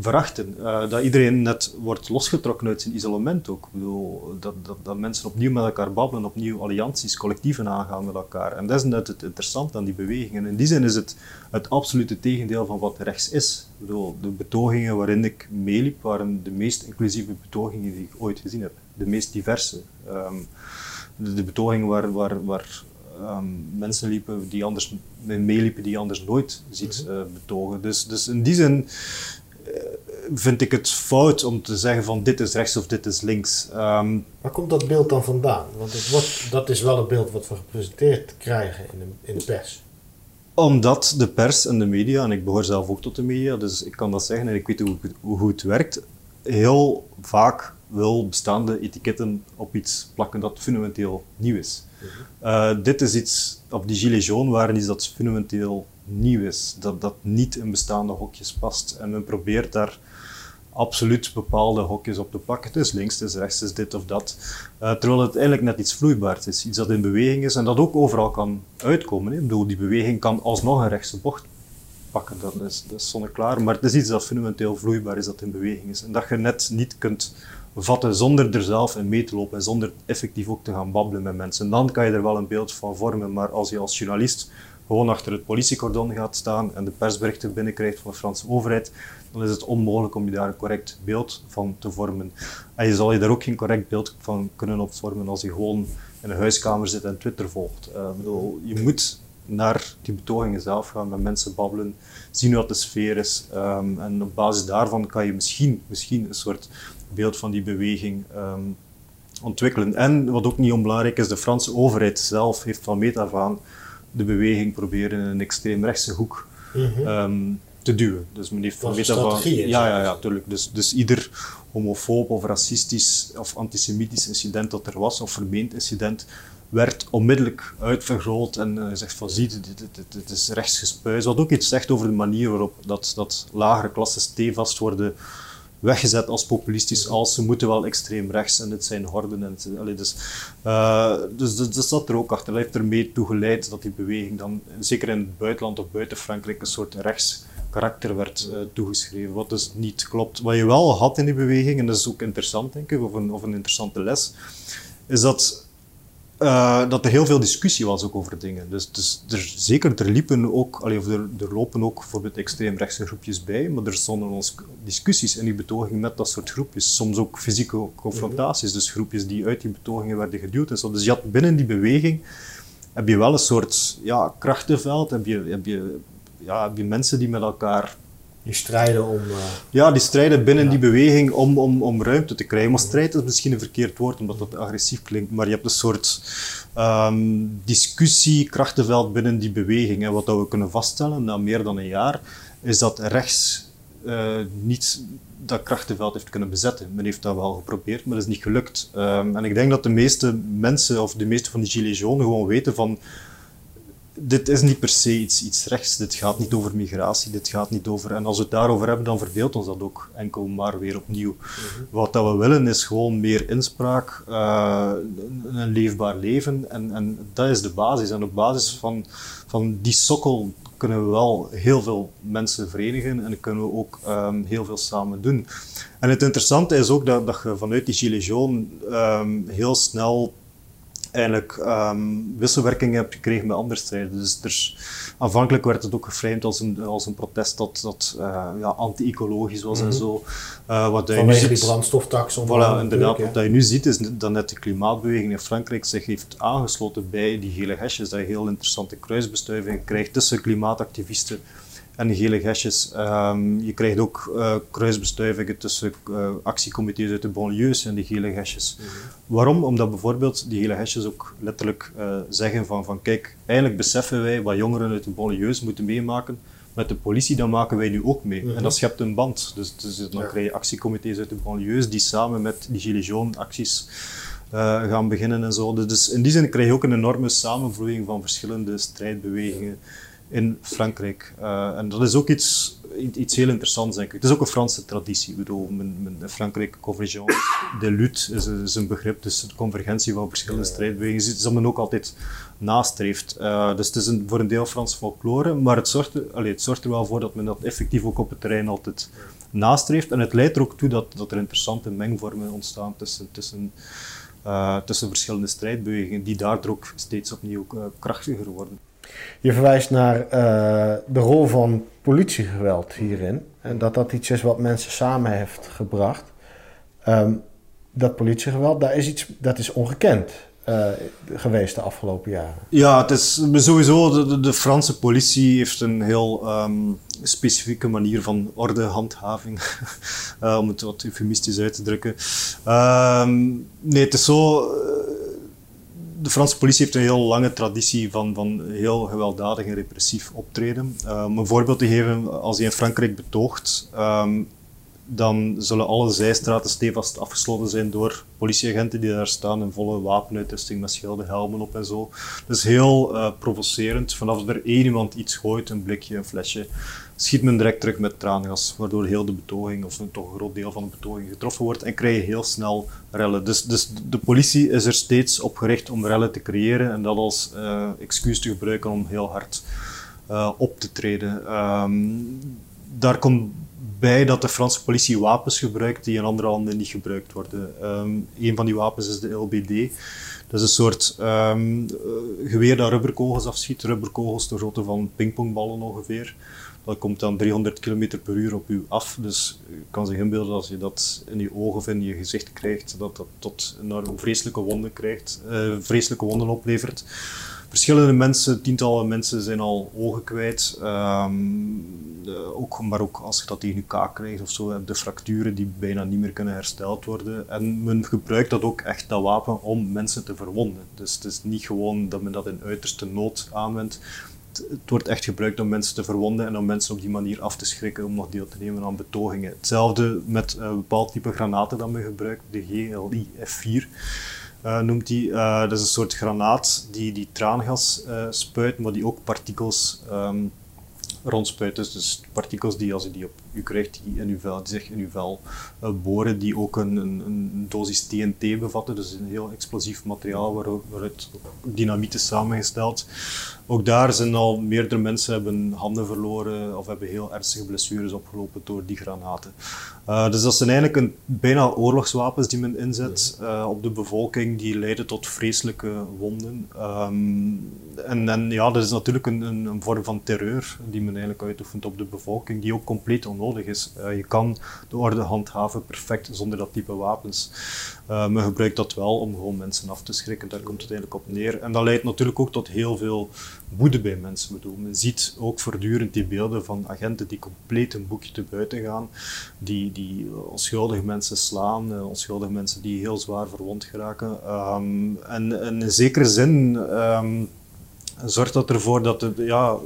verachten. Uh, dat iedereen net wordt losgetrokken uit zijn isolement ook. Ik bedoel, dat, dat, dat, mensen opnieuw met elkaar babbelen, opnieuw allianties, collectieven aangaan met elkaar. En dat is net het interessante aan die bewegingen. In die zin is het het absolute tegendeel van wat rechts is. De betogingen waarin ik meeliep, waren de meest inclusieve betogingen die ik ooit gezien heb. De meest diverse. Um, de, de betogingen waar, waar, waar um, mensen liepen die anders meeliepen die je anders nooit ziet uh, betogen. Dus, dus in die zin uh, vind ik het fout om te zeggen van dit is rechts of dit is links. Um, Waar komt dat beeld dan vandaan? Want het wordt, dat is wel het beeld wat we gepresenteerd krijgen in de, in de pers. Omdat de pers en de media, en ik behoor zelf ook tot de media, dus ik kan dat zeggen en ik weet hoe, hoe, hoe het werkt, heel vaak wil bestaande etiketten op iets plakken dat fundamenteel nieuw is. Uh, dit is iets, op die Gilets jaunes waren iets dat fundamenteel nieuw is, dat, dat niet in bestaande hokjes past. En men probeert daar absoluut bepaalde hokjes op te plakken. Het is links, het is rechts, het is dit of dat. Uh, terwijl het eigenlijk net iets vloeibaars is, iets dat in beweging is en dat ook overal kan uitkomen. Hè. Ik bedoel, die beweging kan alsnog een rechtse bocht pakken, dat is, dat is zonneklaar. Maar het is iets dat fundamenteel vloeibaar is, dat in beweging is. En dat je net niet kunt vatten zonder er zelf in mee te lopen en zonder effectief ook te gaan babbelen met mensen. Dan kan je er wel een beeld van vormen, maar als je als journalist gewoon achter het politiecordon gaat staan en de persberichten binnenkrijgt van de Franse overheid, dan is het onmogelijk om je daar een correct beeld van te vormen. En je zal je daar ook geen correct beeld van kunnen opvormen als je gewoon in een huiskamer zit en Twitter volgt. Uh, bedoel, je moet naar die betogingen zelf gaan, met mensen babbelen, zien wat de sfeer is. Um, en op basis daarvan kan je misschien, misschien een soort beeld van die beweging um, ontwikkelen. En wat ook niet onbelangrijk is, de Franse overheid zelf heeft van meet af aan de beweging proberen in een extreemrechtse hoek mm -hmm. um, te duwen. Dus men heeft van meet af aan... Ja, ja, ja, tuurlijk. Dus, dus ieder homofoob of racistisch of antisemitisch incident dat er was, of vermeend incident, werd onmiddellijk uitvergroot en gezegd uh, van zie, dit, dit, dit, is rechtsgespuis. Wat ook iets zegt over de manier waarop dat, dat lagere klassen stevast worden weggezet als populistisch, als ze moeten wel extreem rechts en dit zijn horden. En, allee, dus, uh, dus, dus, dus er ook achter. Dat heeft ermee toe geleid dat die beweging dan, zeker in het buitenland of buiten Frankrijk, een soort rechts karakter werd uh, toegeschreven, wat dus niet klopt. Wat je wel had in die beweging, en dat is ook interessant denk ik, of een, of een interessante les, is dat uh, dat er heel veel discussie was ook over dingen. Dus, dus er, zeker, er liepen ook, allee, of er, er lopen ook bijvoorbeeld extreemrechtse groepjes bij, maar er stonden ons discussies in die betoging met dat soort groepjes. Soms ook fysieke confrontaties, dus groepjes die uit die betogingen werden geduwd en zo. Dus je had binnen die beweging heb je wel een soort ja, krachtenveld, heb je, heb, je, ja, heb je mensen die met elkaar die strijden om... Uh... Ja, die strijden binnen ja. die beweging om, om, om ruimte te krijgen. Maar strijd is misschien een verkeerd woord, omdat dat agressief klinkt. Maar je hebt een soort um, discussie, krachtenveld binnen die beweging. En wat dat we kunnen vaststellen na meer dan een jaar, is dat rechts uh, niet dat krachtenveld heeft kunnen bezetten. Men heeft dat wel geprobeerd, maar dat is niet gelukt. Um, en ik denk dat de meeste mensen, of de meeste van die gilets jaunes, gewoon weten van dit is niet per se iets, iets rechts. Dit gaat niet over migratie. Dit gaat niet over. En als we het daarover hebben, dan verveelt ons dat ook enkel maar weer opnieuw. Mhm. Wat dat we willen is gewoon meer inspraak, uh, een leefbaar leven. En, en dat is de basis. En op basis van, van die sokkel kunnen we wel heel veel mensen verenigen en kunnen we ook um, heel veel samen doen. En het interessante is ook dat, dat je vanuit die Gilets jaunes um, heel snel eigenlijk um, wisselwerking hebt gekregen met andere strijden. Dus er, aanvankelijk werd het ook geframed als een, als een protest dat, dat uh, ja, anti-ecologisch was mm -hmm. en zo. Uh, wat Vanwege je nu die brandstoftax. Voilà, inderdaad. Wat je nu ziet is dat net de klimaatbeweging in Frankrijk zich heeft aangesloten bij die gele hesjes. Dat je heel interessante kruisbestuivingen krijgt tussen klimaatactivisten en gele hesjes. Um, je krijgt ook uh, kruisbestuivingen tussen uh, actiecomité's uit de banlieues en die gele hesjes. Mm -hmm. Waarom? Omdat bijvoorbeeld die gele hesjes ook letterlijk uh, zeggen van, van kijk, eigenlijk beseffen wij wat jongeren uit de banlieues moeten meemaken met de politie, dan maken wij nu ook mee. Mm -hmm. En dat schept een band. Dus, dus dan ja. krijg je actiecomité's uit de banlieues die samen met die gilets jaunes acties gaan beginnen en zo. Dus in die zin krijg je ook een enorme samenvloeiing van verschillende strijdbewegingen in Frankrijk. Uh, en dat is ook iets, iets heel interessants, denk ik. Het is ook een Franse traditie. Ik bedoel, in, Frankrijk, convergence de lutte is, is, een begrip, dus de convergentie van verschillende strijdbewegingen is iets dat men ook altijd nastreeft. Uh, dus het is een, voor een deel Frans folklore, maar het zorgt, er, het zorgt er wel voor dat men dat effectief ook op het terrein altijd nastreeft. En het leidt er ook toe dat, dat er interessante mengvormen ontstaan tussen, tussen, uh, tussen verschillende strijdbewegingen, die daardoor ook steeds opnieuw krachtiger worden. Je verwijst naar uh, de rol van politiegeweld hierin. En dat dat iets is wat mensen samen heeft gebracht. Um, dat politiegeweld, daar is iets, dat is ongekend uh, geweest de afgelopen jaren. Ja, het is sowieso, de, Franse politie heeft een heel um, specifieke manier van ordehandhaving, uh, om het wat eufemistisch uit te drukken. Um, nee, het is zo de Franse politie heeft een heel lange traditie van, van heel gewelddadig en repressief optreden. Um, om een voorbeeld te geven, als je in Frankrijk betoogt, um, dan zullen alle zijstraten stevast afgesloten zijn door politieagenten die daar staan in volle wapenuitrusting met schilden, helmen op en zo. Dus heel uh, provocerend. Vanaf er één iemand iets gooit, een blikje, een flesje, schiet men direct terug met traangas, waardoor heel de betoging, of toch een groot deel van de betoging getroffen wordt en krijg je heel snel rellen. Dus, dus de politie is er steeds op gericht om rellen te creëren en dat als uh, excuus te gebruiken om heel hard uh, op te treden. Um, daar komt bij dat de Franse politie wapens gebruikt die in andere landen niet gebruikt worden. Um, een van die wapens is de LBD. Dat is een soort um, geweer dat rubberkogels afschiet, rubberkogels de grootte van pingpongballen ongeveer. Dat komt dan 300 km per uur op u af. Dus je kan zich inbeelden als je dat in je ogen of in je gezicht krijgt, dat dat tot een vreselijke wonden krijgt, uh, vreselijke wonden oplevert. Verschillende mensen, tientallen mensen zijn al ogen kwijt. Um, de, ook, maar ook als je dat tegen je kaak krijgt of zo, je fracturen die bijna niet meer kunnen hersteld worden. En men gebruikt dat ook echt, dat wapen, om mensen te verwonden. Dus het is niet gewoon dat men dat in uiterste nood aanwendt het wordt echt gebruikt om mensen te verwonden en om mensen op die manier af te schrikken om nog deel te nemen aan betogingen. Hetzelfde met een bepaald type granaten dat men gebruikt, de GLI F4. Uh, noemt die. Uh, dat is een soort granaat die, die traangas uh, spuit, maar die ook partikels um, rondspuit. Dus, dus partikels die, als je die op u krijgt, die in uw vel, die zich in uw vel boren, die ook een, een, een, dosis TNT bevatten. Dus een heel explosief materiaal waaruit dynamiet is samengesteld. Ook daar zijn al meerdere mensen hebben handen verloren of hebben heel ernstige blessures opgelopen door die granaten. Uh, dus dat zijn eigenlijk een, bijna oorlogswapens die men inzet uh, op de bevolking, die leiden tot vreselijke wonden. Um, en, en, ja, dat is natuurlijk een, een, een, vorm van terreur die men eigenlijk uitoefent op de bevolking, die ook compleet onnodig is. Uh, je kan de orde handhaven perfect zonder dat type wapens. men gebruikt dat wel om gewoon mensen af te schrikken, daar komt het eigenlijk op neer. En dat leidt natuurlijk ook tot heel veel woede bij mensen. Bedoel, men ziet ook voortdurend die beelden van agenten die compleet een boekje te buiten gaan, die, die onschuldige mensen slaan, uh, onschuldige mensen die heel zwaar verwond geraken. Um, en, in zekere zin um, zorgt dat ervoor dat het, ja,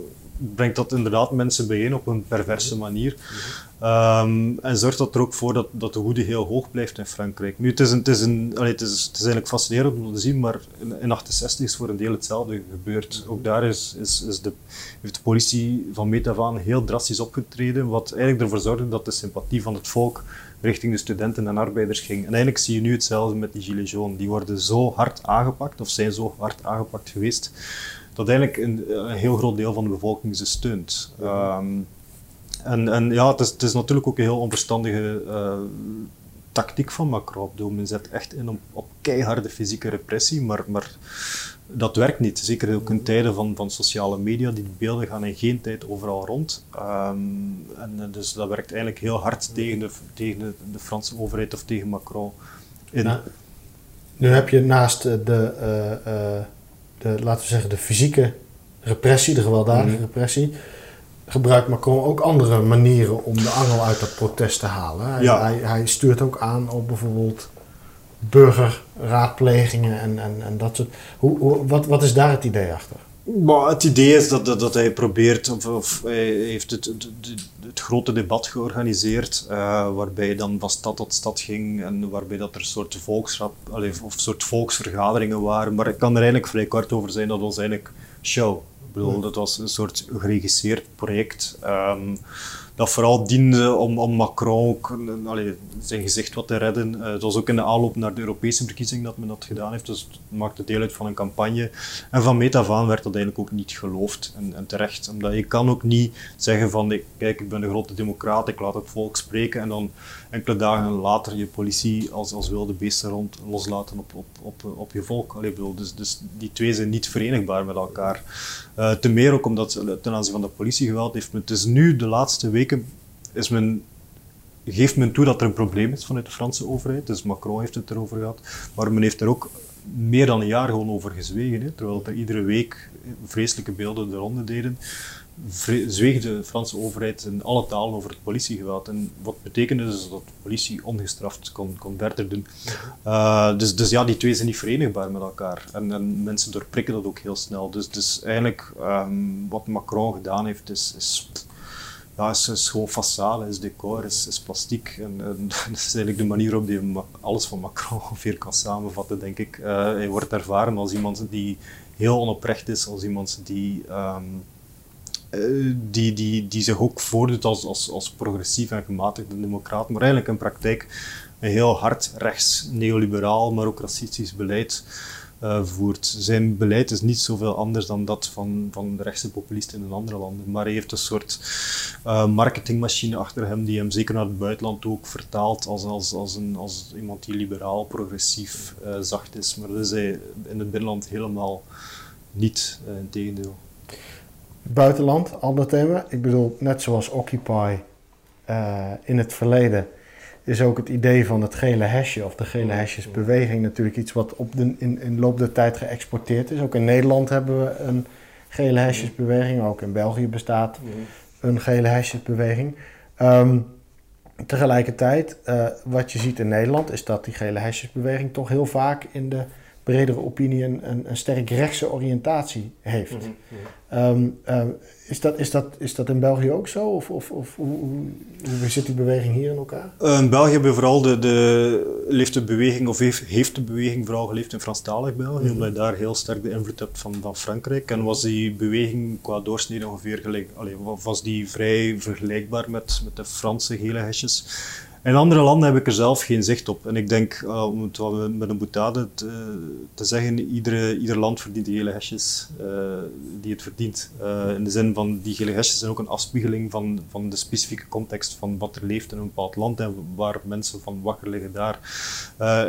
brengt dat inderdaad mensen bijeen op een perverse manier. Ehm, en zorgt dat er ook voor dat, dat de woede heel hoog blijft in Frankrijk. Nu, het is, het is, het is, eigenlijk fascinerend om te zien, maar in, in 68 is voor een deel hetzelfde gebeurd. Ook daar is, is, is de, heeft de politie van meet heel drastisch opgetreden, wat eigenlijk ervoor zorgde dat de sympathie van het volk richting de studenten en arbeiders ging. En eigenlijk zie je nu hetzelfde met die gilets jaunes. Die worden zo hard aangepakt, of zijn zo hard aangepakt geweest, dat eigenlijk een, heel groot deel van de bevolking ze steunt. Ehm, en, en ja, het is, natuurlijk ook een heel onverstandige uh, tactiek van Macron. Bedoel, men zet echt in op, op keiharde fysieke repressie, maar, maar dat werkt niet. Zeker ook in tijden van, van sociale media, die beelden gaan in geen tijd overal rond. Um, en dus dat werkt eigenlijk heel hard tegen de, tegen de, de Franse overheid of tegen Macron. In. Nu heb je naast de, uh, de, laten we zeggen, de fysieke repressie, de gewelddadige mm. repressie, gebruikt Macron ook andere manieren om de angel uit dat protest te halen. Hij, ja. hij, hij stuurt ook aan op bijvoorbeeld burgerraadplegingen en, en, en dat soort. Hoe, hoe, wat, wat is daar het idee achter? Maar het idee is dat, dat, dat hij probeert, of, of hij heeft het, het, het, grote debat georganiseerd, uh, waarbij hij dan van stad tot stad ging en waarbij dat er soort volksrap, of soort volksvergaderingen waren. Maar ik kan er eigenlijk vrij kort over zijn, dat was eigenlijk show. Ik bedoel, dat was een soort geregisseerd project. Um, dat vooral diende om, om Macron ook, zijn gezicht wat te redden. Uh, het was ook in de aanloop naar de Europese verkiezing dat men dat gedaan heeft, dus het maakte deel uit van een campagne. En van meet af aan werd dat eigenlijk ook niet geloofd, en, en terecht. Omdat je kan ook niet zeggen van, kijk, ik ben een grote democraat, ik laat het volk spreken, en dan enkele dagen later je politie als, als wilde beesten rond loslaten op, op, op, op je volk. Allee, bedoel, dus, dus die twee zijn niet verenigbaar met elkaar. Uh, te meer ook omdat ten aanzien van de politiegeweld heeft men, is nu de laatste weken, is men, geeft men toe dat er een probleem is vanuit de Franse overheid. Dus Macron heeft het erover gehad. Maar men heeft er ook meer dan een jaar gewoon over gezwegen. Hè, terwijl er iedere week vreselijke beelden de ronde deden zweeg de Franse overheid in alle talen over het politiegeweld. En wat betekende dus dat de politie ongestraft kon, kon verder doen. Uh, dus, dus ja, die twee zijn niet verenigbaar met elkaar. En, en mensen doorprikken dat ook heel snel. Dus, dus eigenlijk, um, wat Macron gedaan heeft, is, is ja, is, gewoon façade, is decor, is, is plastiek. En, dat is eigenlijk de manier op die alles van Macron ongeveer kan samenvatten, denk ik. Uh, hij wordt ervaren als iemand die heel onoprecht is, als iemand die... Um, eh, die, die, zich ook voordoet als, als, als progressief en gematigde democraat, maar eigenlijk in praktijk een heel hard rechts, neoliberaal, maar ook racistisch beleid uh, voert. Zijn beleid is niet zoveel anders dan dat van, van de rechtse populisten in andere landen, maar hij heeft een soort uh, marketingmachine achter hem die hem zeker naar het buitenland ook vertaalt als, als, als, een, als iemand die liberaal, progressief, zacht is. Maar dat is hij in het binnenland helemaal niet, in tegendeel buitenland, ander thema. Ik bedoel, net zoals Occupy uh, in het verleden is ook het idee van het gele hesje of de gele hesjesbeweging natuurlijk iets wat op de, in, in loop der tijd geëxporteerd is. Ook in Nederland hebben we een gele hesjesbeweging, ook in België bestaat een gele hesjesbeweging. Um, tegelijkertijd, uh, wat je ziet in Nederland is dat die gele hesjesbeweging toch heel vaak in de bredere opinie een, een, een sterk rechtse oriëntatie heeft. Mhm, mhm. Ehm, ehm, is, dat, is, dat, is dat in België ook zo? Of, of, of hoe, hoe, zit die beweging hier in elkaar? Uh, in België hebben we vooral de, de, leeft de beweging, of heeft, heeft de beweging vooral geleefd in Franstalig België, mm omdat je daar heel sterk de invloed hebt van, van Frankrijk. En was die beweging qua doorsnede ongeveer gelijk, allee, was die vrij vergelijkbaar met, met de Franse gele hesjes. In andere landen heb ik er zelf geen zicht op. En ik denk, uh, om het met een boetade te, zeggen, iedere, ieder land verdient die gele hesjes uh, die het verdient. Uh, in de zin van, die gele hesjes zijn ook een afspiegeling van, van de specifieke context van wat er leeft in een bepaald land en waar mensen van wakker liggen daar.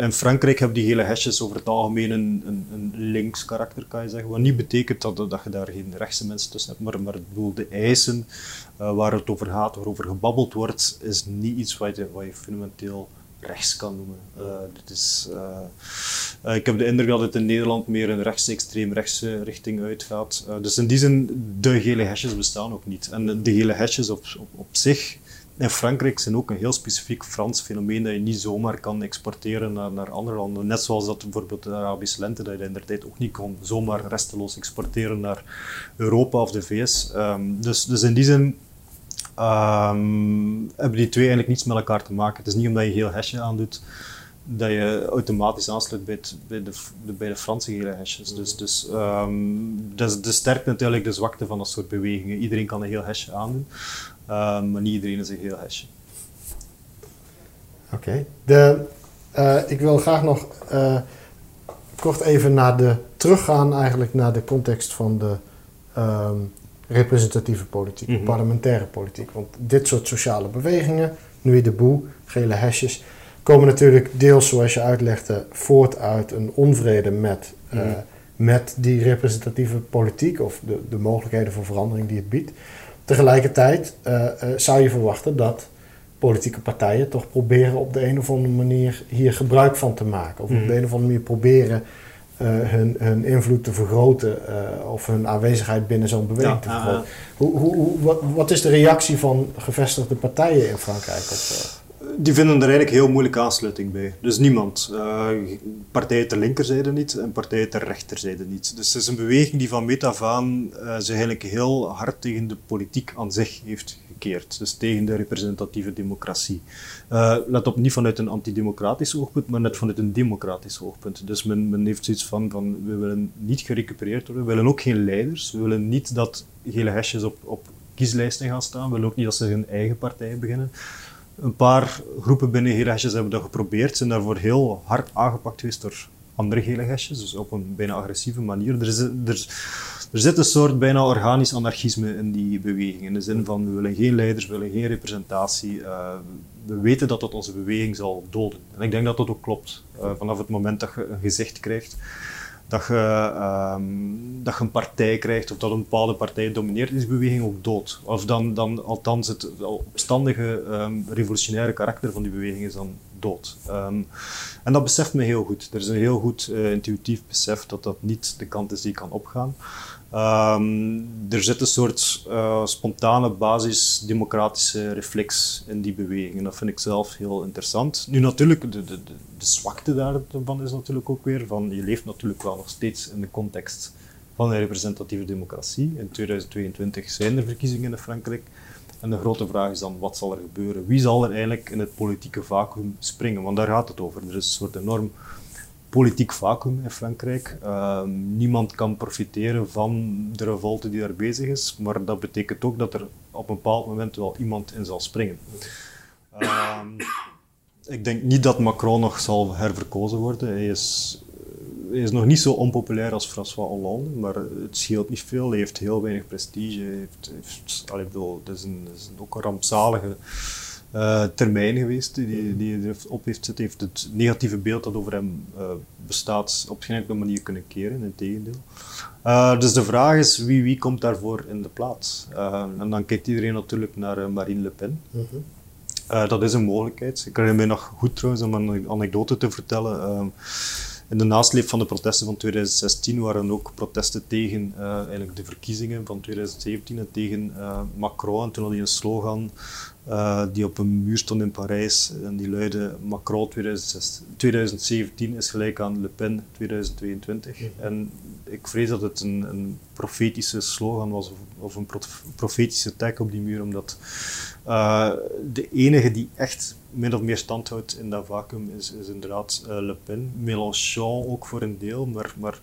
in Frankrijk hebben die gele hesjes over het algemeen een, een, links karakter, kan je zeggen. Wat niet betekent dat, dat je daar geen rechtse mensen tussen hebt, maar, maar de eisen waar het over gaat, waarover gebabbeld wordt, is niet iets wat je, fundamenteel rechts kan noemen. Uh, dit is, uh, ik heb de indruk dat het in Nederland meer een rechtsextreem rechtse richting uitgaat. dus in die zin, de gele hesjes bestaan ook niet. En de, gele hesjes op, op zich in Frankrijk zijn ook een heel specifiek Frans fenomeen dat je niet zomaar kan exporteren naar, naar andere landen. Net zoals dat bijvoorbeeld de Arabische lente, dat je in de tijd ook niet kon zomaar resteloos exporteren naar Europa of de VS. Ehm, dus, dus in die zin um, hebben die twee eigenlijk niets met elkaar te maken. Het is niet omdat je heel hesje aandoet dat je automatisch aansluit bij, bij, de, bij de Franse gele hesjes. Dus, dus um, dat, is, sterkt natuurlijk de zwakte van dat soort bewegingen. Iedereen kan een heel hesje aandoen, um, maar niet iedereen is een heel hesje. Oké. Okay. Uh, ik wil graag nog uh, kort even naar de, teruggaan eigenlijk naar de context van de um, representatieve politiek, mm -hmm. parlementaire politiek. Want dit soort sociale bewegingen, nu de boe, gele hesjes, komen natuurlijk deels, zoals je uitlegde, voort uit een onvrede met, uh, met die representatieve politiek of de, de mogelijkheden voor verandering die het biedt. Tegelijkertijd uh, uh, zou je verwachten dat politieke partijen toch proberen op de een of andere manier hier gebruik van te maken. Of op de een of andere manier proberen hun, hun invloed te vergroten of hun aanwezigheid binnen zo'n beweging te vergroten. Hoe, hoe, hoe, wat, wat, is de reactie van gevestigde partijen in Frankrijk op? Die vinden er eigenlijk heel moeilijke aansluiting bij. Dus niemand. Uh, partijen ter linkerzijde niet en partijen ter rechterzijde niet. Dus het is een beweging die van meet af aan uh, zich eigenlijk heel hard tegen de politiek aan zich heeft gekeerd. Dus tegen de representatieve democratie. Uh, let op, niet vanuit een antidemocratisch oogpunt, maar net vanuit een democratisch oogpunt. Dus men, men heeft zoiets van, van, we willen niet gerecupereerd worden, we willen ook geen leiders, we willen niet dat gele hesjes op, op kieslijsten gaan staan, we willen ook niet dat ze hun eigen partij beginnen. Een paar groepen binnen gele hesjes hebben dat geprobeerd, zijn daarvoor heel hard aangepakt geweest door andere gele hesjes, dus op een bijna agressieve manier. Er, is, er, zit een soort bijna organisch anarchisme in die beweging, in de zin van we willen geen leiders, we willen geen representatie, uh, we weten dat dat onze beweging zal doden. En ik denk dat dat ook klopt. Uh, vanaf het moment dat je een gezicht krijgt, dat je, um, dat je een partij krijgt of dat een bepaalde partij domineert, is die beweging ook dood. Of dan, dan althans het opstandige um, revolutionaire karakter van die beweging is dan dood. Um, en dat beseft me heel goed. Er is een heel goed uh, intuïtief besef dat dat niet de kant is die kan opgaan. Um, er zit een soort uh, spontane basisdemocratische reflex in die beweging. En dat vind ik zelf heel interessant. Nu natuurlijk, de, de, de, de zwakte daarvan is natuurlijk ook weer van, je leeft natuurlijk wel nog steeds in de context van een representatieve democratie. In 2022 zijn er verkiezingen in Frankrijk. En de grote vraag is dan, wat zal er gebeuren? Wie zal er eigenlijk in het politieke vacuüm springen? Want daar gaat het over. Er is een soort enorm politiek vacuüm in Frankrijk. Uh, niemand kan profiteren van de revolte die daar bezig is, maar dat betekent ook dat er op een bepaald moment wel iemand in zal springen. Uh, ik denk niet dat Macron nog zal herverkozen worden. Hij is, hij is nog niet zo onpopulair als François Hollande, maar het scheelt niet veel. Hij heeft heel weinig prestige. Hij heeft, heeft, allee, bedoel, het is, een, het is ook een rampzalige uh, termijn geweest die, die hij op heeft zitten, heeft het negatieve beeld dat over hem uh, bestaat op geen enkele manier kunnen keren, in tegendeel. Uh, dus de vraag is wie, wie komt daarvoor in de plaats? en dan kijkt iedereen natuurlijk naar Marine Le Pen. -hmm. dat is een mogelijkheid. Ik herinner me nog goed trouwens om een anekdote te vertellen. In de nasleep van de protesten van 2016 waren ook protesten tegen eigenlijk de verkiezingen van 2017 en tegen Macron. En toen had hij een slogan uh, die op een muur stond in Parijs en die luidde Macron 2017 is gelijk aan Le Pen 2022. En ik vrees dat het een, een profetische slogan was of, of een profetische tag op die muur, omdat de enige die echt min of meer stand houdt in dat vacuüm is, is inderdaad uh, Le Pen. Mélenchon ook voor een deel, maar, maar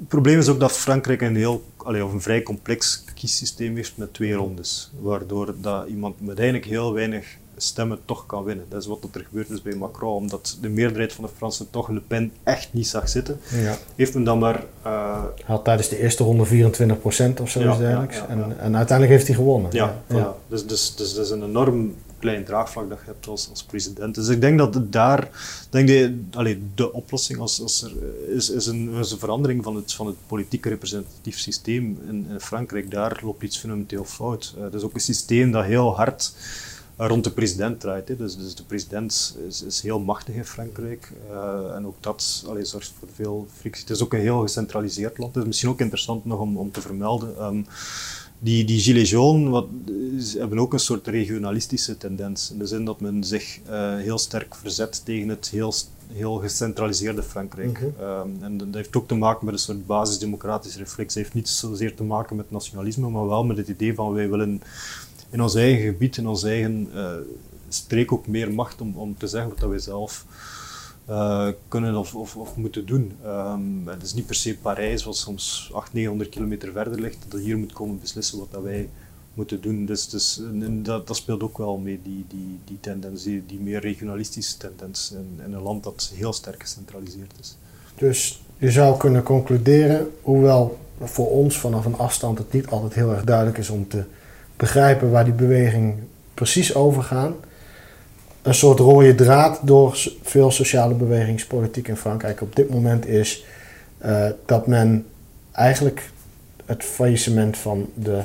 het probleem is ook dat Frankrijk een, heel, allee, of een vrij complex kiessysteem heeft met twee rondes, waardoor dat iemand met eigenlijk heel weinig stemmen toch kan winnen. Dat is wat er gebeurd is bij Macron, omdat de meerderheid van de Fransen toch Le Pen echt niet zag zitten. Ja. Heeft men dan maar... Uh, had tijdens de eerste ronde 24% of zo ja, dergelijks. Ja, en, en, uiteindelijk heeft hij gewonnen. Ja, ja. Dus, dus, dus dat is een enorm klein draagvlak dat je hebt als, als president. Dus ik denk dat daar, denk de, allee, de oplossing als, als er, is, is, een, een verandering van het, van het politieke representatief systeem in, Frankrijk. Daar loopt iets fundamenteel fout. Uh, dat is ook een systeem dat heel hard rond de president draait. Hè. Dus, dus de president is, is, heel machtig in Frankrijk. Uh, en ook dat allee, zorgt voor veel frictie. Het is ook een heel gecentraliseerd land. Het is misschien ook interessant nog om, om te vermelden. Um, die, die Gilets jaunes wat, ze hebben ook een soort regionalistische tendens. In de zin dat men zich uh, heel sterk verzet tegen het heel, heel gecentraliseerde Frankrijk. Mhm. Um, en dat heeft ook te maken met een soort basisdemocratisch reflex. Het heeft niet zozeer te maken met nationalisme, maar wel met het idee van wij willen in ons eigen gebied, in ons eigen uh, streek ook meer macht om, om te zeggen wat wij zelf uh, kunnen of, of, of, moeten doen. Um, het is niet per se Parijs, wat soms 800, 900 kilometer verder ligt, dat hier moet komen beslissen wat dat wij moeten doen. Dus, dus dat, dat, speelt ook wel mee, die, die, die tendens, die, die meer regionalistische tendens in, in, een land dat heel sterk gecentraliseerd is. Dus je zou kunnen concluderen, hoewel voor ons vanaf een afstand het niet altijd heel erg duidelijk is om te begrijpen waar die beweging precies over gaat, een soort rode draad door veel sociale bewegingspolitiek in Frankrijk op dit moment is uh, dat men eigenlijk het faillissement van de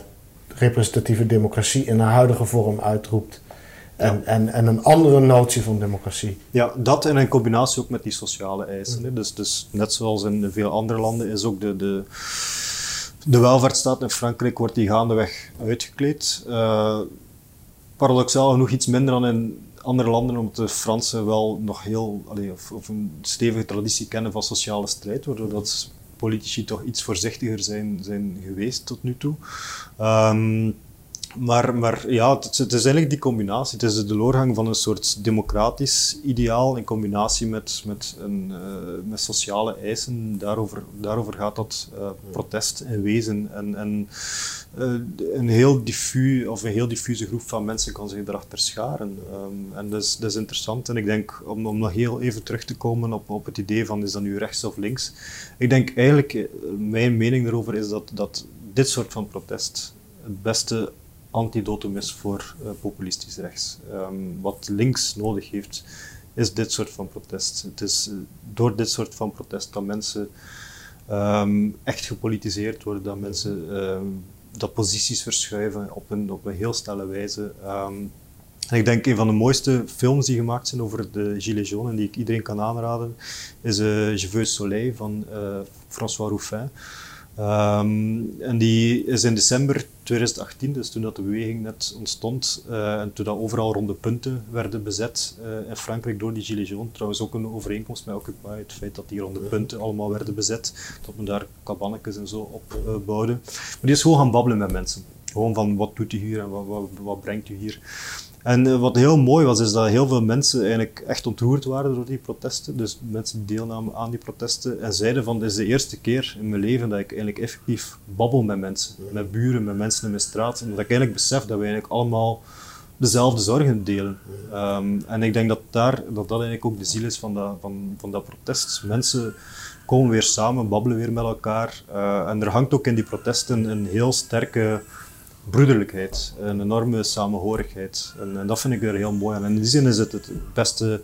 representatieve democratie in haar huidige vorm uitroept. En, ja. en, en een andere notie van democratie. Ja, dat en in combinatie ook met die sociale eisen. Dus, dus net zoals in veel andere landen is ook de, de, de welvaartsstaat in Frankrijk wordt die gaandeweg uitgekleed. Uh, paradoxaal genoeg iets minder dan in andere landen, omdat de Fransen wel nog heel, of, een stevige traditie kennen van sociale strijd, waardoor dat politici toch iets voorzichtiger zijn, zijn geweest tot nu toe. Um, maar, maar ja, het, is eigenlijk die combinatie. Het is de doorgang van een soort democratisch ideaal in combinatie met, met, een, uh, met sociale eisen. Daarover, daarover gaat dat uh, protest in wezen. En, en uh, een, heel diffu, of een heel diffuse groep van mensen kan zich erachter scharen. Um, en dat is, dat is interessant. En ik denk, om, om nog heel even terug te komen op, op het idee van is dat nu rechts of links. Ik denk eigenlijk, mijn mening daarover is dat, dat dit soort van protest het beste antidotum is voor uh, populistisch rechts. Um, wat links nodig heeft, is dit soort van protest. Het is uh, door dit soort van protest dat mensen um, echt gepolitiseerd worden, dat mensen um, dat posities verschuiven op een, op een heel snelle wijze. En ik denk een van de mooiste films die gemaakt zijn over de Gilets jaunes en die ik iedereen kan aanraden, is uh, Je veux soleil van François Ruffin. En die is in december 2018, dus toen dat de beweging net ontstond uh, en toen dat overal ronde punten werden bezet uh, in Frankrijk door die Gilets jaunes, trouwens ook een overeenkomst met Occupy, het feit dat die ronde punten allemaal werden bezet, dat men daar kabannetjes en zo op uh, bouwde. Maar die is gewoon gaan babbelen met mensen. Gewoon van wat doet u hier en wat, wat, wat brengt u hier. En uh, wat heel mooi was, is dat heel veel mensen eigenlijk echt ontroerd waren door die protesten. Dus mensen die deelnamen aan die protesten en zeiden van, dit is de eerste keer in mijn leven dat ik eigenlijk effectief babbel met mensen. Met buren, met mensen in mijn straat. En dat ik eigenlijk besef dat we eigenlijk allemaal dezelfde zorgen delen. Um, en ik denk dat, daar, dat dat eigenlijk ook de ziel is van dat, van, van dat protest. Mensen komen weer samen, babbelen weer met elkaar. Uh, en er hangt ook in die protesten een heel sterke broederlijkheid, een enorme samenhorigheid. En, en, dat vind ik er heel mooi aan. En in die zin is het het beste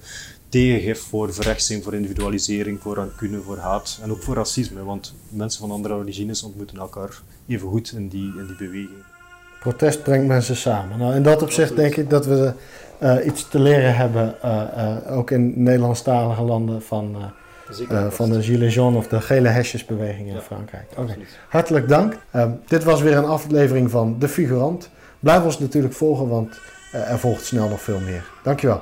tegengif voor verrechtsing, voor individualisering, voor rancune, voor haat en ook voor racisme. Want mensen van andere origines ontmoeten elkaar even goed in die, in die beweging. Protest brengt mensen samen. Nou, in dat opzicht denk ik dat we uh, iets te leren hebben, uh, uh, ook in Nederlandstalige landen, van uh, van de Gilets jaunes of de gele hesjesbeweging in ja, Frankrijk. Okay. Hartelijk dank. Um, dit was weer een aflevering van De Figurant. Blijf ons natuurlijk volgen, want uh, er volgt snel nog veel meer. Dankjewel.